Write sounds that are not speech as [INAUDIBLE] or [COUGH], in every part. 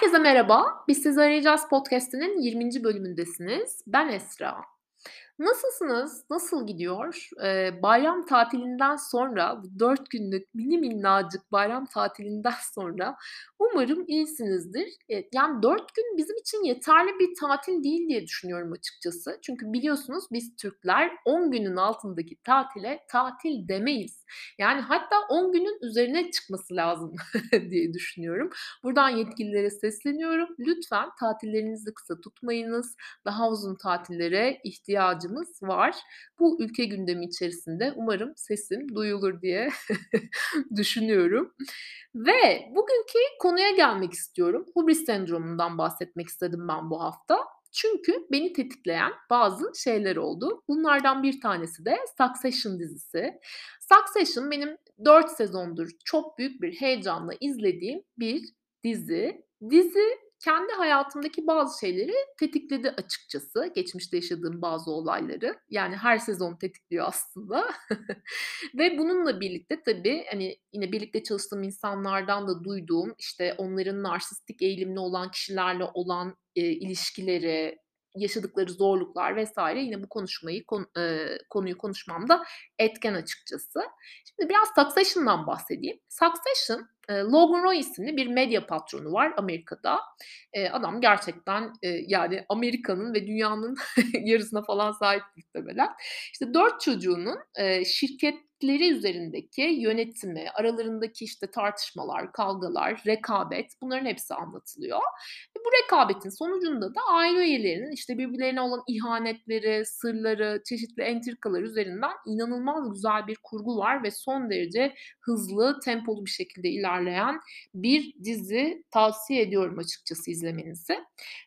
Herkese merhaba. Biz Sizi Arayacağız podcast'inin 20. bölümündesiniz. Ben Esra. Nasılsınız? Nasıl gidiyor? Eee, bayram tatilinden sonra, bu 4 günlük mini minnacık bayram tatilinden [LAUGHS] sonra umarım iyisinizdir. Eee, yani 4 gün bizim için yeterli bir tatil değil diye düşünüyorum açıkçası. Çünkü biliyorsunuz biz Türkler 10 günün altındaki tatile tatil demeyiz. Yani hatta 10 günün üzerine çıkması lazım [LAUGHS] diye düşünüyorum. Buradan yetkililere sesleniyorum. Lütfen tatillerinizi kısa tutmayınız. Daha uzun tatillere ihtiyacımız var. Bu ülke gündemi içerisinde umarım sesim duyulur diye [LAUGHS] düşünüyorum. Ve bugünkü konuya gelmek istiyorum. Hubris sendromundan bahsetmek istedim ben bu hafta. Çünkü beni tetikleyen bazı şeyler oldu. Bunlardan bir tanesi de Succession dizisi. Succession benim 4 sezondur çok büyük bir heyecanla izlediğim bir dizi. Dizi kendi hayatımdaki bazı şeyleri tetikledi açıkçası. Geçmişte yaşadığım bazı olayları. Yani her sezon tetikliyor aslında. [LAUGHS] Ve bununla birlikte tabii hani yine birlikte çalıştığım insanlardan da duyduğum işte onların narsistik eğilimli olan kişilerle olan e, ilişkileri, yaşadıkları zorluklar vesaire yine bu konuşmayı kon, e, konuyu konuşmamda etken açıkçası. Şimdi biraz Succession'dan bahsedeyim. Succession Logan Roy isimli bir medya patronu var Amerika'da. Adam gerçekten yani Amerika'nın ve dünyanın [LAUGHS] yarısına falan sahip muhtemelen. İşte dört çocuğunun e, şirketleri üzerindeki yönetimi, aralarındaki işte tartışmalar, kavgalar, rekabet bunların hepsi anlatılıyor. Ve bu rekabetin sonucunda da aile üyelerinin işte birbirlerine olan ihanetleri, sırları, çeşitli entrikalar üzerinden inanılmaz güzel bir kurgu var ve son derece hızlı, tempolu bir şekilde ilerleyen bir dizi tavsiye ediyorum açıkçası izlemenizi.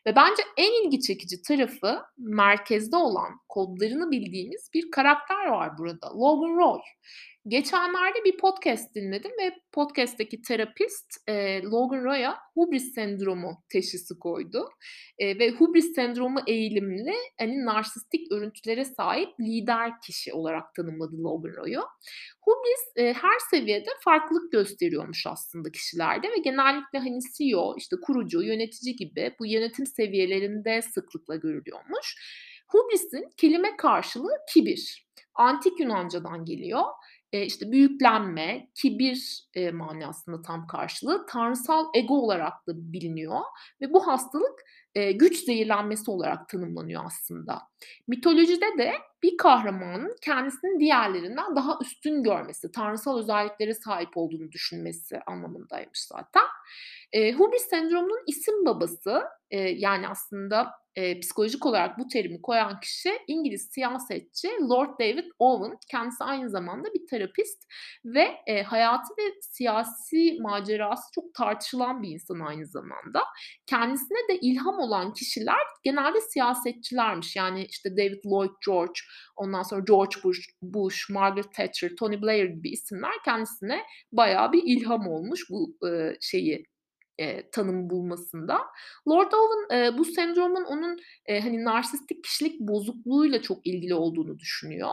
Ve bence en ilgi çekici tarafı merkezde olan kodlarını bildiğimiz bir karakter var burada. Logan Roy. Geçenlerde bir podcast dinledim ve podcast'teki terapist e, Logan Roy'a hubris sendromu teşhisi koydu. E, ve hubris sendromu eğilimli hani narsistik örüntülere sahip lider kişi olarak tanımladı Logan Roy'u. Hubris e, her seviyede farklılık gösteriyormuş aslında kişilerde ve genellikle hani CEO, işte kurucu, yönetici gibi bu yönetim seviyelerinde sıklıkla görülüyormuş. Hubris'in kelime karşılığı kibir. Antik Yunanca'dan geliyor e, işte büyüklenme, kibir e, manasında tam karşılığı tanrısal ego olarak da biliniyor ve bu hastalık e, güç zehirlenmesi olarak tanımlanıyor aslında. Mitolojide de bir kahramanın kendisini diğerlerinden daha üstün görmesi, tanrısal özelliklere sahip olduğunu düşünmesi anlamındaymış zaten. E, Hubris sendromunun isim babası e, yani aslında e, psikolojik olarak bu terimi koyan kişi İngiliz siyasetçi Lord David Owen. Kendisi aynı zamanda bir terapist ve e, hayatı ve siyasi macerası çok tartışılan bir insan aynı zamanda. Kendisine de ilham olan kişiler genelde siyasetçilermiş. Yani işte David Lloyd George, ondan sonra George Bush, Bush Margaret Thatcher, Tony Blair gibi isimler kendisine bayağı bir ilham olmuş bu e, şeyi e, tanım bulmasında. Lord Owen e, bu sendromun onun e, hani narsistik kişilik bozukluğuyla çok ilgili olduğunu düşünüyor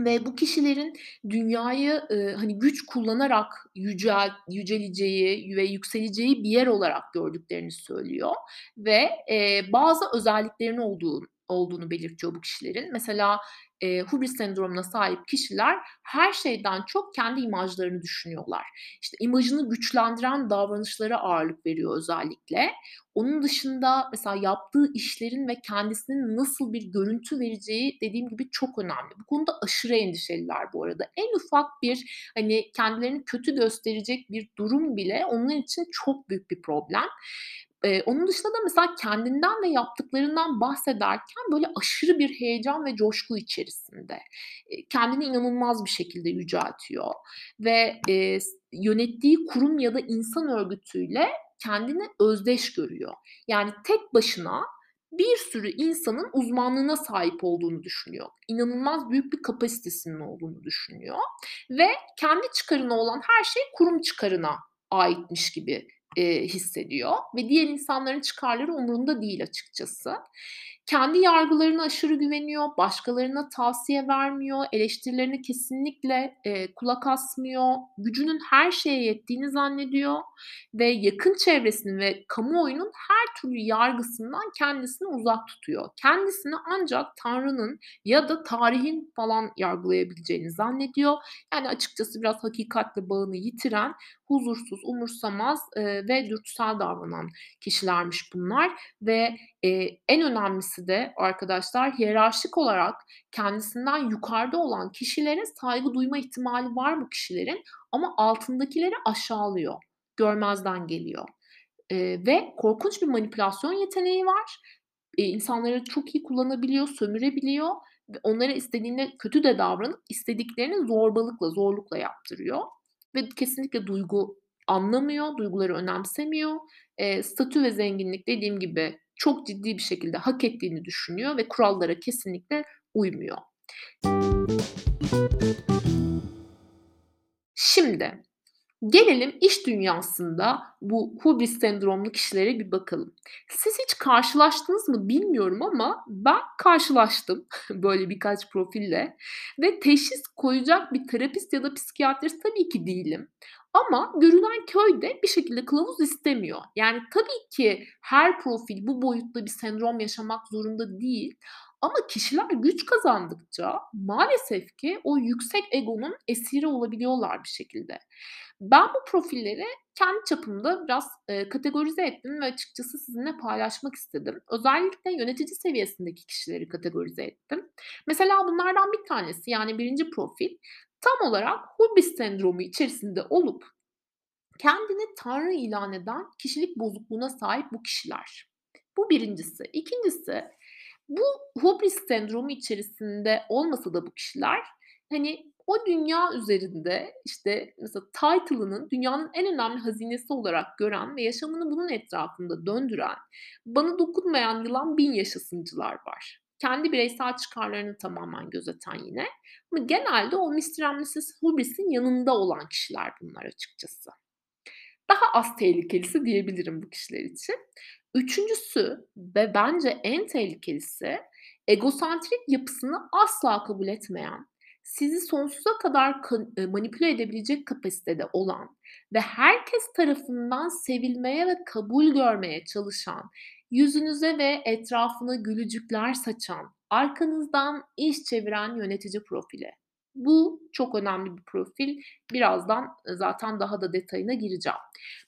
ve bu kişilerin dünyayı e, hani güç kullanarak yücel yüceleceği ve yükseleceği bir yer olarak gördüklerini söylüyor ve e, bazı özelliklerin olduğu olduğunu belirtiyor bu kişilerin. Mesela e, hubris sendromuna sahip kişiler her şeyden çok kendi imajlarını düşünüyorlar. İşte imajını güçlendiren davranışlara ağırlık veriyor özellikle. Onun dışında mesela yaptığı işlerin ve kendisinin nasıl bir görüntü vereceği dediğim gibi çok önemli. Bu konuda aşırı endişeliler bu arada. En ufak bir hani kendilerini kötü gösterecek bir durum bile onlar için çok büyük bir problem. Eee, onun dışında da mesela kendinden ve yaptıklarından bahsederken böyle aşırı bir heyecan ve coşku içerisinde. Eee, kendini inanılmaz bir şekilde yüceltiyor ve, s yönettiği kurum ya da insan örgütüyle kendini özdeş görüyor. Yani tek başına bir sürü insanın uzmanlığına sahip olduğunu düşünüyor. İnanılmaz büyük bir kapasitesinin olduğunu düşünüyor ve kendi çıkarına olan her şey kurum çıkarına aitmiş gibi eee, hissediyor ve diğer insanların çıkarları umurunda değil açıkçası. Kendi yargılarına aşırı güveniyor, başkalarına tavsiye vermiyor, eleştirilerine kesinlikle, eee, kulak asmıyor, gücünün her şeye yettiğini zannediyor ve yakın çevresinin ve kamuoyunun her türlü yargısından kendisini uzak tutuyor. Kendisini ancak Tanrı'nın ya da tarihin falan yargılayabileceğini zannediyor. Yani açıkçası biraz hakikatle bağını yitiren, huzursuz, umursamaz, eee, ve dürtüsel davranan kişilermiş bunlar ve, eee, en önemlisi de arkadaşlar hiyerarşik olarak kendisinden yukarıda olan kişilere saygı duyma ihtimali var bu kişilerin ama altındakileri aşağılıyor, görmezden geliyor, eee, ve korkunç bir manipülasyon yeteneği var. Eee, insanları çok iyi kullanabiliyor, sömürebiliyor ve onlara istediğinde kötü de davranıp istediklerini zorbalıkla, zorlukla yaptırıyor ve kesinlikle duygu anlamıyor, duyguları önemsemiyor. Eee, statü ve zenginlik dediğim gibi çok ciddi bir şekilde hak ettiğini düşünüyor ve kurallara kesinlikle uymuyor. Şimdi gelelim iş dünyasında bu hubris sendromlu kişilere bir bakalım. Siz hiç karşılaştınız mı bilmiyorum ama ben karşılaştım [LAUGHS] böyle birkaç profille ve teşhis koyacak bir terapist ya da psikiyatrist tabii ki değilim. Ama görünen köy de bir şekilde kılavuz istemiyor. Yani tabii ki her profil bu boyutta bir sendrom yaşamak zorunda değil ama kişiler güç kazandıkça maalesef ki o yüksek egonun esiri olabiliyorlar bir şekilde. Ben bu profilleri kendi çapımda biraz, eee, kategorize ettim ve açıkçası sizinle paylaşmak istedim. Özellikle yönetici seviyesindeki kişileri kategorize ettim. Mesela bunlardan bir tanesi, yani birinci profil tam olarak hubris sendromu içerisinde olup kendini tanrı ilan eden kişilik bozukluğuna sahip bu kişiler. Bu birincisi. İkincisi, bu hubris sendromu içerisinde olmasa da bu kişiler, hani, o dünya üzerinde, işte, mesela title'ını dünyanın en önemli hazinesi olarak gören ve yaşamını bunun etrafında döndüren, bana dokunmayan yılan bin yaşasıncılar var. Kendi bireysel çıkarlarını tamamen gözeten yine ama genelde o Mr. Mrs. Hubris'in yanında olan kişiler bunlar açıkçası. Daha az tehlikelisi diyebilirim bu kişiler için. Üçüncüsü ve bence en tehlikelisi egosantrik yapısını asla kabul etmeyen, sizi sonsuza kadar ka eee, manipüle edebilecek kapasitede olan ve herkes tarafından sevilmeye ve kabul görmeye çalışan, yüzünüze ve etrafına gülücükler saçan, arkanızdan iş çeviren yönetici profili. Bu çok önemli bir profil. Birazdan, eee, zaten daha da detayına gireceğim.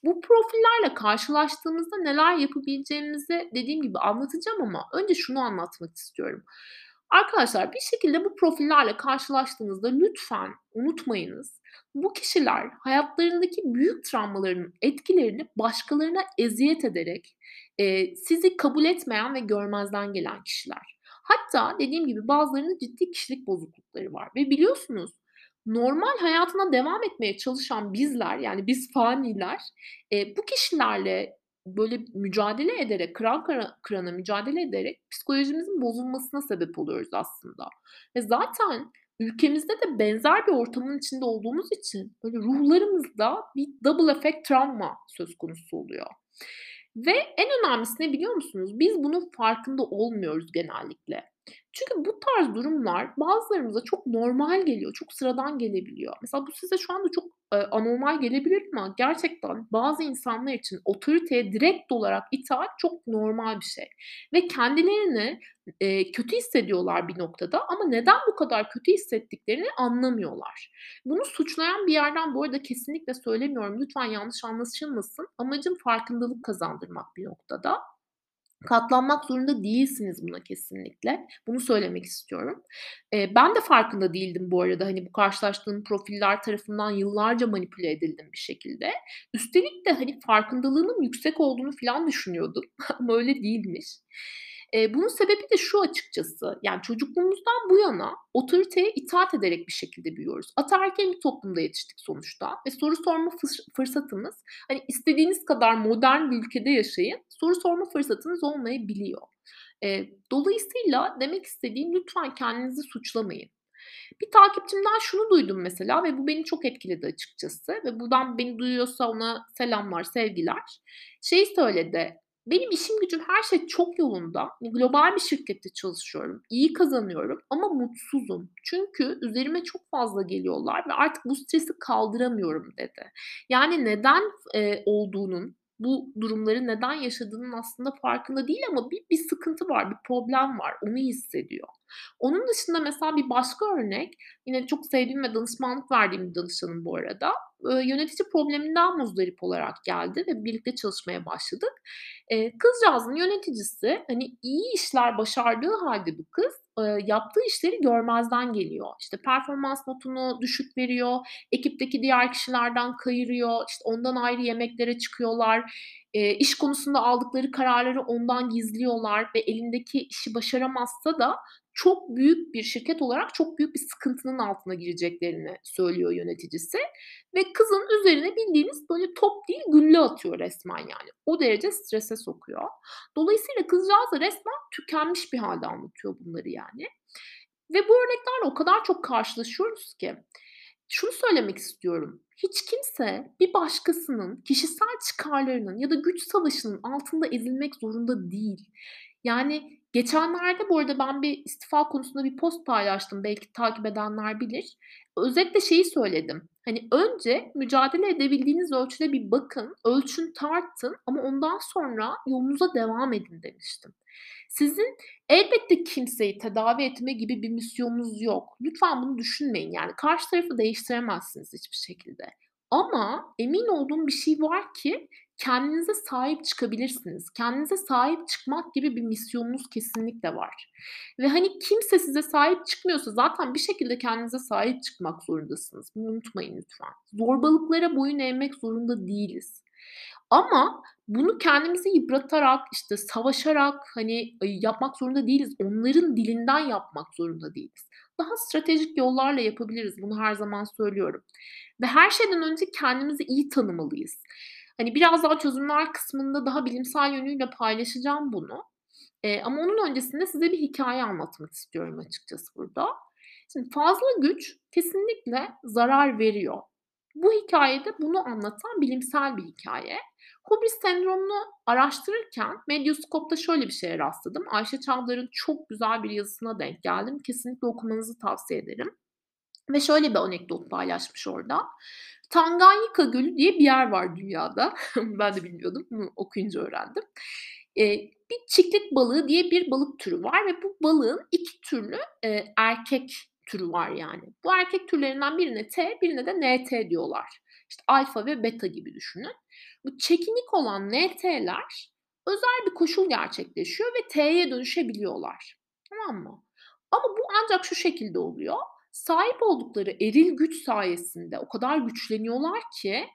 Bu profillerle karşılaştığımızda neler yapabileceğimizi dediğim gibi anlatacağım ama önce şunu anlatmak istiyorum. Arkadaşlar bir şekilde bu profillerle karşılaştığınızda lütfen unutmayınız, bu kişiler hayatlarındaki büyük travmaların etkilerini başkalarına eziyet ederek, eee, sizi kabul etmeyen ve görmezden gelen kişiler. Hatta dediğim gibi bazılarının ciddi kişilik bozuklukları var ve biliyorsunuz normal hayatına devam etmeye çalışan bizler, yani biz faniler, eee, bu kişilerle böyle mücadele ederek, kıran kıra kırana mücadele ederek psikolojimizin bozulmasına sebep oluyoruz aslında ve zaten ülkemizde de benzer bir ortamın içinde olduğumuz için böyle ruhlarımızda bir double effect travma söz konusu oluyor ve en önemlisi ne biliyor musunuz? Biz bunun farkında olmuyoruz genellikle. Çünkü bu tarz durumlar bazılarımıza çok normal geliyor, çok sıradan gelebiliyor. Mesela bu size şu anda çok, eee, anormal gelebilir ama gerçekten bazı insanlar için otoriteye direkt olarak itaat çok normal bir şey ve kendilerini, eee, kötü hissediyorlar bir noktada ama neden bu kadar kötü hissettiklerini anlamıyorlar. Bunu suçlayan bir yerden bu arada kesinlikle söylemiyorum, lütfen yanlış anlaşılmasın. Amacım farkındalık kazandırmak bir noktada. Katlanmak zorunda değilsiniz buna kesinlikle. Bunu söylemek istiyorum. Eee, ben de farkında değildim bu arada, hani, bu karşılaştığım profiller tarafından yıllarca manipüle edildim bir şekilde. Üstelik de, hani, farkındalığımın yüksek olduğunu filan düşünüyordum [LAUGHS] ama öyle değilmiş. Eee, bunun sebebi de şu açıkçası, yani çocukluğumuzdan bu yana otoriteye itaat ederek bir şekilde büyüyoruz. Ataerkil bir toplumda yetiştik sonuçta ve soru sorma fırs fırsatımız, hani, istediğiniz kadar modern bir ülkede yaşayın, soru sorma fırsatınız olmayabiliyor. Eee, dolayısıyla demek istediğim lütfen kendinizi suçlamayın. Bir takipçimden şunu duydum mesela ve bu beni çok etkiledi açıkçası ve buradan beni duyuyorsa ona selamlar, sevgiler. Şeyi söyledi, Benim işim gücüm her şey çok yolunda. Hani, global bir şirkette çalışıyorum. iyi kazanıyorum ama mutsuzum. Çünkü üzerime çok fazla geliyorlar ve artık bu stresi kaldıramıyorum dedi. Yani neden eee, olduğunun, bu durumları neden yaşadığının aslında farkında değil ama bir bir sıkıntı var, bir problem var. Onu hissediyor. Onun dışında mesela bir başka örnek, yine çok sevdiğim ve danışmanlık verdiğim bir danışanım bu arada. Yönetici probleminden muzdarip olarak geldi ve birlikte çalışmaya başladık. Kızcağızın yöneticisi, hani, iyi işler başardığı hâlde bu kız, yaptığı işleri görmezden geliyor. İşte, performans notunu düşük veriyor, ekipteki diğer kişilerden kayırıyor, işte, ondan ayrı yemeklere çıkıyorlar, iş konusunda aldıkları kararları ondan gizliyorlar ve elindeki işi başaramazsa da çok büyük bir şirket olarak çok büyük bir sıkıntının altına gireceklerini söylüyor yöneticisi ve kızın üzerine bildiğiniz böyle top değil gülle atıyor resmen yani. O derece strese sokuyor. Dolayısıyla kızcağız da resmen tükenmiş bir hâlde anlatıyor bunları yani ve bu örneklerle o kadar çok karşılaşıyoruz ki. Şunu söylemek istiyorum. Hiç kimse bir başkasının kişisel çıkarlarının ya da güç savaşının altında ezilmek zorunda değil. Yani geçenlerde bu arada ben bir istifa konusunda bir post paylaştım. Belki takip edenler bilir. Özetle şeyi söyledim. Hani önce mücadele edebildiğiniz ölçüde bir bakın, ölçün, tartın ama ondan sonra yolunuza devam edin demiştim. Sizin elbette kimseyi tedavi etme gibi bir misyonunuz yok. Lütfen bunu düşünmeyin. Yani karşı tarafı değiştiremezsiniz hiçbir şekilde. Ama emin olduğum bir şey var ki kendinize sahip çıkabilirsiniz. Kendinize sahip çıkmak gibi bir misyonunuz kesinlikle var ve, hani, kimse size sahip çıkmıyorsa zaten bir şekilde kendinize sahip çıkmak zorundasınız. Bunu unutmayın lütfen. Zorbalıklara boyun eğmek zorunda değiliz ama bunu kendimizi yıpratarak, işte, savaşarak, hani, yapmak zorunda değiliz. Onların dilinden yapmak zorunda değiliz. Daha stratejik yollarla yapabiliriz. Bunu her zaman söylüyorum ve her şeyden önce kendimizi iyi tanımalıyız. Hani, biraz daha çözümler kısmında daha bilimsel yönüyle paylaşacağım bunu, eee, ama onun öncesinde size bir hikâye anlatmak istiyorum açıkçası burada. Şimdi fazla güç kesinlikle zarar veriyor. Bu hikâye de bunu anlatan bilimsel bir hikâye. Hubris sendromunu araştırırken Medyaskop'ta şöyle bir şeye rastladım. Ayşe Çavdar'ın çok güzel bir yazısına denk geldim. Kesinlikle okumanızı tavsiye ederim ve şöyle bir anekdot paylaşmış orada. Tanganyika Gölü diye bir yer var dünyada. [LAUGHS] Ben de bilmiyordum. Bunu okuyunca öğrendim. Eee, bir çiklit balığı diye bir balık türü var ve bu balığın 2 türlü, eee, erkek türü var yani. Bu erkek türlerinden birine T, birine de NT diyorlar. İşte alfa ve beta gibi düşünün. Bu çekinik olan NT'ler özel bir koşul gerçekleşiyor ve T'ye dönüşebiliyorlar. Tamam mı? Ama bu ancak şu şekilde oluyor. Sahip oldukları eril güç sayesinde o kadar güçleniyorlar ki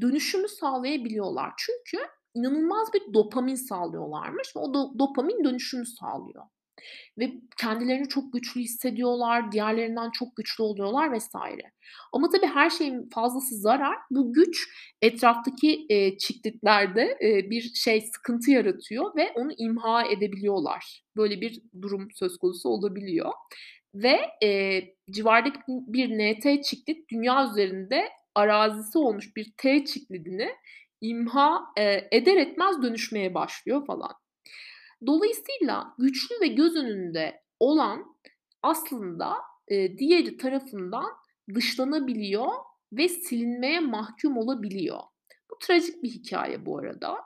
dönüşümü sağlayabiliyorlar. Çünkü inanılmaz bir dopamin salgılıyorlarmış ve o do dopamin dönüşümü sağlıyor ve kendilerini çok güçlü hissediyorlar, diğerlerinden çok güçlü oluyorlar vs. Ama tabii her şeyin fazlası zarar. Bu güç etraftaki, eee, çiklitlerde, eee, bir şey, sıkıntı yaratıyor ve onu imha edebiliyorlar. Böyle bir durum söz konusu olabiliyor ve, eee, civardaki bir NT çiklit dünya üzerinde arazisi olmuş bir T çiklidini imha, eee, eder etmez dönüşmeye başlıyor falan. Dolayısıyla güçlü ve göz önünde olan aslında, eee, diğeri tarafından dışlanabiliyor ve silinmeye mahkum olabiliyor. Bu trajik bir hikâye bu arada.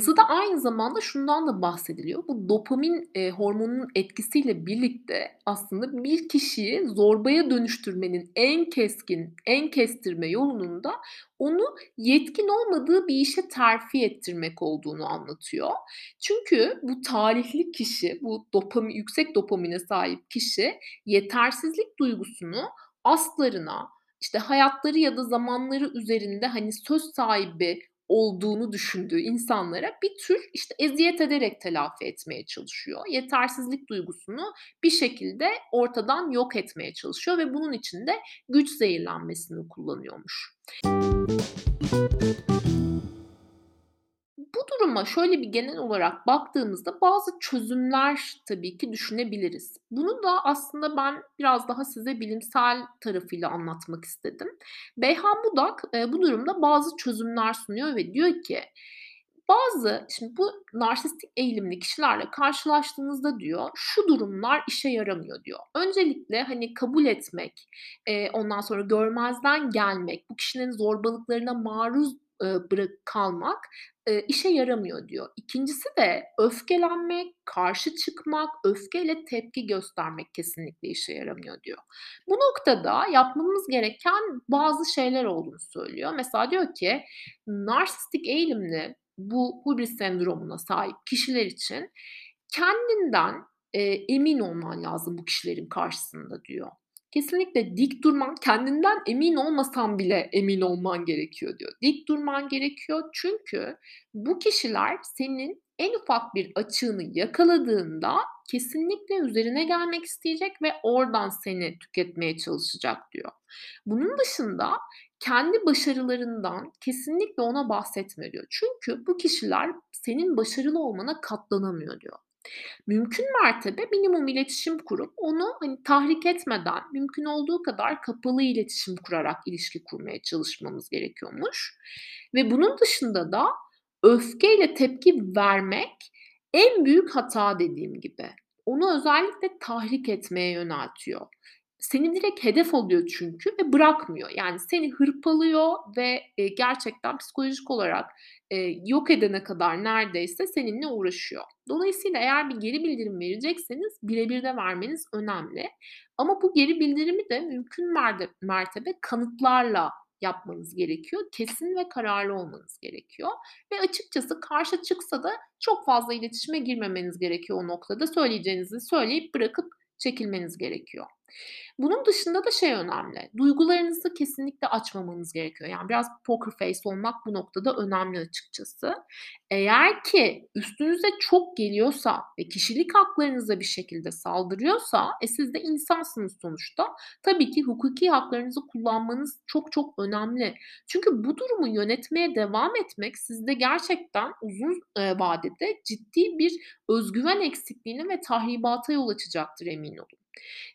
Yazıda aynı zamanda şundan da bahsediliyor. Bu dopamin, eee, hormonunun etkisiyle birlikte aslında bir kişiyi zorbaya dönüştürmenin en keskin, en kestirme yolunun da onu yetkin olmadığı bir işe terfi ettirmek olduğunu anlatıyor. Çünkü bu talihli kişi, bu dopami yüksek dopamine sahip kişi yetersizlik duygusunu aslarına, işte, hayatları ya da zamanları üzerinde, hani, söz sahibi olduğunu düşündüğü insanlara bir tür, işte, eziyet ederek telafi etmeye çalışıyor. Yetersizlik duygusunu bir şekilde ortadan yok etmeye çalışıyor ve bunun için de güç zehirlenmesini kullanıyormuş. Bu duruma şöyle bir genel olarak baktığımızda bazı çözümler tabii ki düşünebiliriz. Bunu da aslında ben biraz daha size bilimsel tarafıyla anlatmak istedim. Beyhan Budak, eee, bu durumda bazı çözümler sunuyor ve diyor ki Bazı şimdi bu narsistik eğilimli kişilerle karşılaştığınızda diyor, şu durumlar işe yaramıyor diyor. Öncelikle, hani, kabul etmek, eee, ondan sonra görmezden gelmek, bu kişinin zorbalıklarına maruz, ııı, bırak kalmak, eee, işe yaramıyor diyor. İkincisi de öfkelenmek, karşı çıkmak, öfkeyle tepki göstermek kesinlikle işe yaramıyor diyor. Bu noktada yapmamız gereken bazı şeyler olduğunu söylüyor. Mesela diyor ki, narsistik eğilimli bu hubris sendromuna sahip kişiler için kendinden, eee, emin olman lazım bu kişilerin karşısında diyor. Kesinlikle dik durman, kendinden emin olmasan bile emin olman gerekiyor diyor. Dik durman gerekiyor çünkü bu kişiler senin en ufak bir açığını yakaladığında kesinlikle üzerine gelmek isteyecek ve oradan seni tüketmeye çalışacak diyor. Bunun dışında kendi başarılarından kesinlikle ona bahsetme diyor. Çünkü bu kişiler senin başarılı olmana katlanamıyor diyor. Mümkün mertebe minimum iletişim kurup onu, hani, tahrik etmeden, mümkün olduğu kadar kapalı iletişim kurarak ilişki kurmaya çalışmamız gerekiyormuş ve bunun dışında da öfkeyle tepki vermek en büyük hata dediğim gibi. Onu özellikle tahrik etmeye yöneltiyor. Seni direkt hedef alıyor çünkü ve bırakmıyor. Yani seni hırpalıyor ve, eee, gerçekten psikolojik olarak, eee, yok edene kadar neredeyse seninle uğraşıyor. Dolayısıyla eğer bir geri bildirim verecekseniz bire bir de vermeniz önemli ama bu geri bildirimi de mümkün mertebe kanıtlarla yapmanız gerekiyor. Kesin ve kararlı olmanız gerekiyor ve açıkçası karşı çıksa da çok fazla iletişime girmemeniz gerekiyor o noktada. Söyleyeceğinizi söyleyip bırakıp çekilmeniz gerekiyor. Bunun dışında da şey önemli, duygularınızı kesinlikle açmamanız gerekiyor. Yani biraz poker face olmak bu noktada önemli açıkçası. Eğer ki üstünüze çok geliyorsa ve kişilik haklarınıza bir şekilde saldırıyorsa, e, siz de insansınız sonuçta. Tabii ki hukuki haklarınızı kullanmanız çok çok önemli. Çünkü bu durumu yönetmeye devam etmek sizde gerçekten uzun, eee, vadede ciddi bir özgüven eksikliğine ve tahribata yol açacaktır emin olun.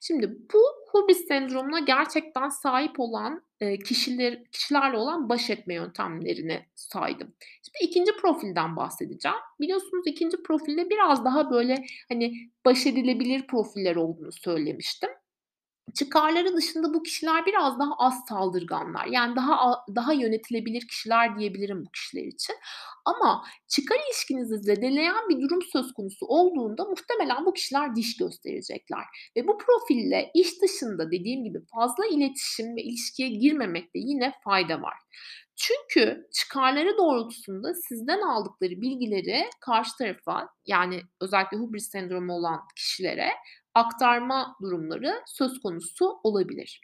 Şimdi bu hubris sendromuna gerçekten sahip olan, eee, kişiler kişilerle olan baş etme yöntemlerini saydım. Şimdi ikinci profilden bahsedeceğim. Biliyorsunuz ikinci profilde biraz daha böyle, hani, baş edilebilir profiller olduğunu söylemiştim. Çıkarları dışında bu kişiler biraz daha az saldırganlar. Yani daha daha yönetilebilir kişiler diyebilirim bu kişiler için. Ama çıkar ilişkinizi zedeleyen bir durum söz konusu olduğunda muhtemelen bu kişiler diş gösterecekler ve bu profille iş dışında dediğim gibi fazla iletişim ve ilişkiye girmemekte yine fayda var. Çünkü çıkarları doğrultusunda sizden aldıkları bilgileri karşı tarafa, yani özellikle hubris sendromu olan kişilere aktarma durumları söz konusu olabilir.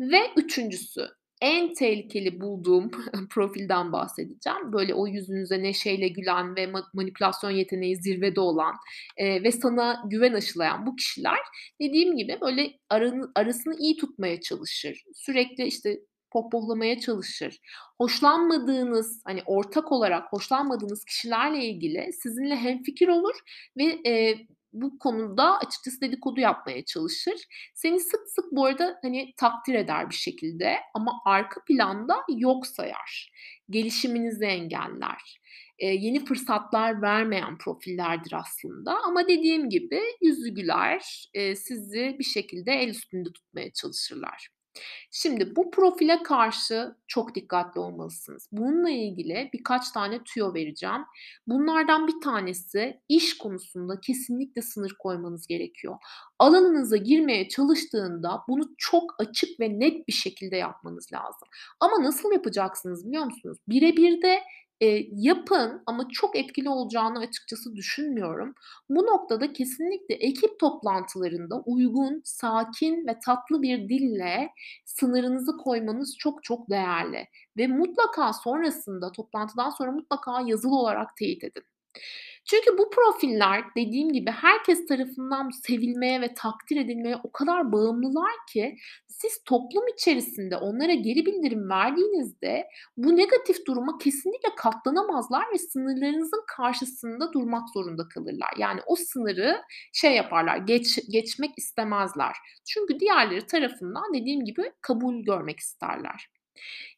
Ve üçüncüsü, en tehlikeli bulduğum [LAUGHS] profilden bahsedeceğim. Böyle o yüzünüze neşeyle gülen ve ma manipülasyon yeteneği zirvede olan, eee, ve sana güven aşılayan bu kişiler dediğim gibi böyle aranı arasını iyi tutmaya çalışır. Sürekli, işte, pohpohlamaya çalışır. Hoşlanmadığınız, hani, ortak olarak hoşlanmadığınız kişilerle ilgili sizinle hemfikir olur ve, eee, bu konuda açıkçası dedikodu yapmaya çalışır. Seni sık sık bu arada, hani, takdir eder bir şekilde ama arka planda yok sayar. Gelişiminizi engeller. Eee, yeni fırsatlar vermeyen profillerdir aslında ama dediğim gibi yüzü güler, eee, sizi bir şekilde el üstünde tutmaya çalışırlar. Şimdi bu profile karşı çok dikkatli olmalısınız. Bununla ilgili birkaç tane tüyo vereceğim. Bunlardan bir tanesi iş konusunda kesinlikle sınır koymanız gerekiyor. Alanınıza girmeye çalıştığında bunu çok açık ve net bir şekilde yapmanız lazım. Ama nasıl yapacaksınız biliyor musunuz? Bire birde Eee, yapın ama çok etkili olacağını açıkçası düşünmüyorum. Bu noktada kesinlikle ekip toplantılarında uygun, sakin ve tatlı bir dille sınırınızı koymanız çok çok değerli ve mutlaka sonrasında, toplantıdan sonra mutlaka yazılı olarak teyit edin. Çünkü bu profiller dediğim gibi herkes tarafından sevilmeye ve takdir edilmeye o kadar bağımlılar ki siz toplum içerisinde onlara geri bildirim verdiğinizde bu negatif duruma kesinlikle katlanamazlar ve sınırlarınızın karşısında durmak zorunda kalırlar. Yani o sınırı şey yaparlar, geç geçmek istemezler. Çünkü diğerleri tarafından dediğim gibi kabul görmek isterler.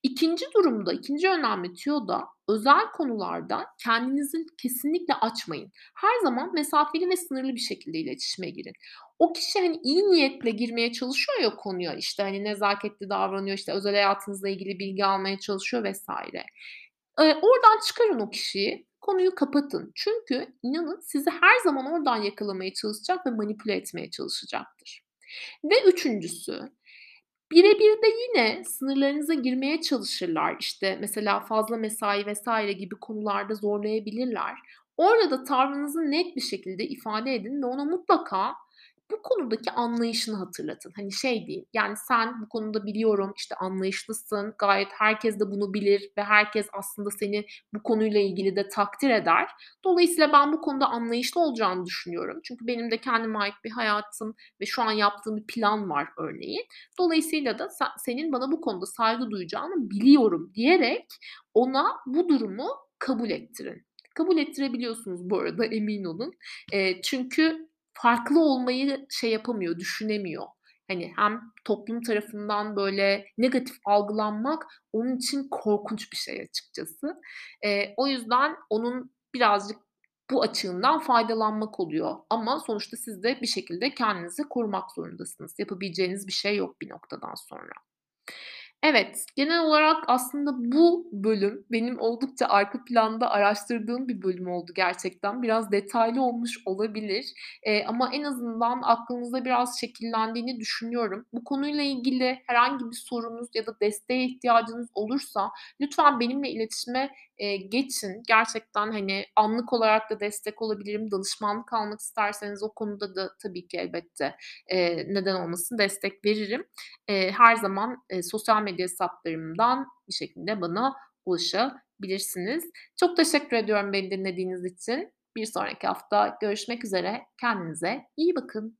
İkinci durumda, ikinci önemli tüyo da özel konularda kendinizi kesinlikle açmayın. Her zaman mesafeli ve sınırlı bir şekilde iletişime girin. O kişi, hani, iyi niyetle girmeye çalışıyor ya konuya, işte, hani, nezaketli davranıyor, işte, özel hayatınızla ilgili bilgi almaya çalışıyor vs. Eee, oradan çıkarın o kişiyi, konuyu kapatın. Çünkü inanın sizi her zaman oradan yakalamaya çalışacak ve manipüle etmeye çalışacaktır. Ve üçüncüsü, bire bir de yine sınırlarınıza girmeye çalışırlar. İşte, mesela fazla mesai vs. gibi konularda zorlayabilirler. Orada da tavrınızı net bir şekilde ifade edin ve ona mutlaka bu konudaki anlayışını hatırlatın. Hani, şey deyin, yani, "Sen bu konuda biliyorum, işte, anlayışlısın, gayet herkes de bunu bilir ve herkes aslında seni bu konuyla ilgili de takdir eder. Dolayısıyla ben bu konuda anlayışlı olacağını düşünüyorum. Çünkü benim de kendime ait bir hayatım ve şu an yaptığım bir plan var örneğin. Dolayısıyla da sen senin bana bu konuda saygı duyacağını biliyorum." diyerek ona bu durumu kabul ettirin. Kabul ettirebiliyorsunuz bu arada, emin olun. Eee, çünkü farklı olmayı şey yapamıyor, düşünemiyor. Hani, hem toplum tarafından, böyle, negatif algılanmak onun için korkunç bir şey açıkçası. Eee, o yüzden onun birazcık bu açığından faydalanmak oluyor ama sonuçta siz de bir şekilde kendinizi korumak zorundasınız. Yapabileceğiniz bir şey yok bir noktadan sonra. Evet, genel olarak aslında bu bölüm benim oldukça arka planda araştırdığım bir bölüm oldu gerçekten. Biraz detaylı olmuş olabilir, eee, ama en azından aklınızda biraz şekillendiğini düşünüyorum. Bu konuyla ilgili herhangi bir sorunuz ya da desteğe ihtiyacınız olursa lütfen benimle iletişime, eee, geçin. Gerçekten, hani, anlık olarak da destek olabilirim. Danışmanlık almak isterseniz o konuda da tabii ki elbette, eee, neden olmasın, destek veririm. Eee, her zaman, eee, sosyal medya hesaplarımdan bir şekilde bana ulaşabilirsiniz. Çok teşekkür ediyorum beni dinlediğiniz için. Bir sonraki hafta görüşmek üzere. Kendinize iyi bakın.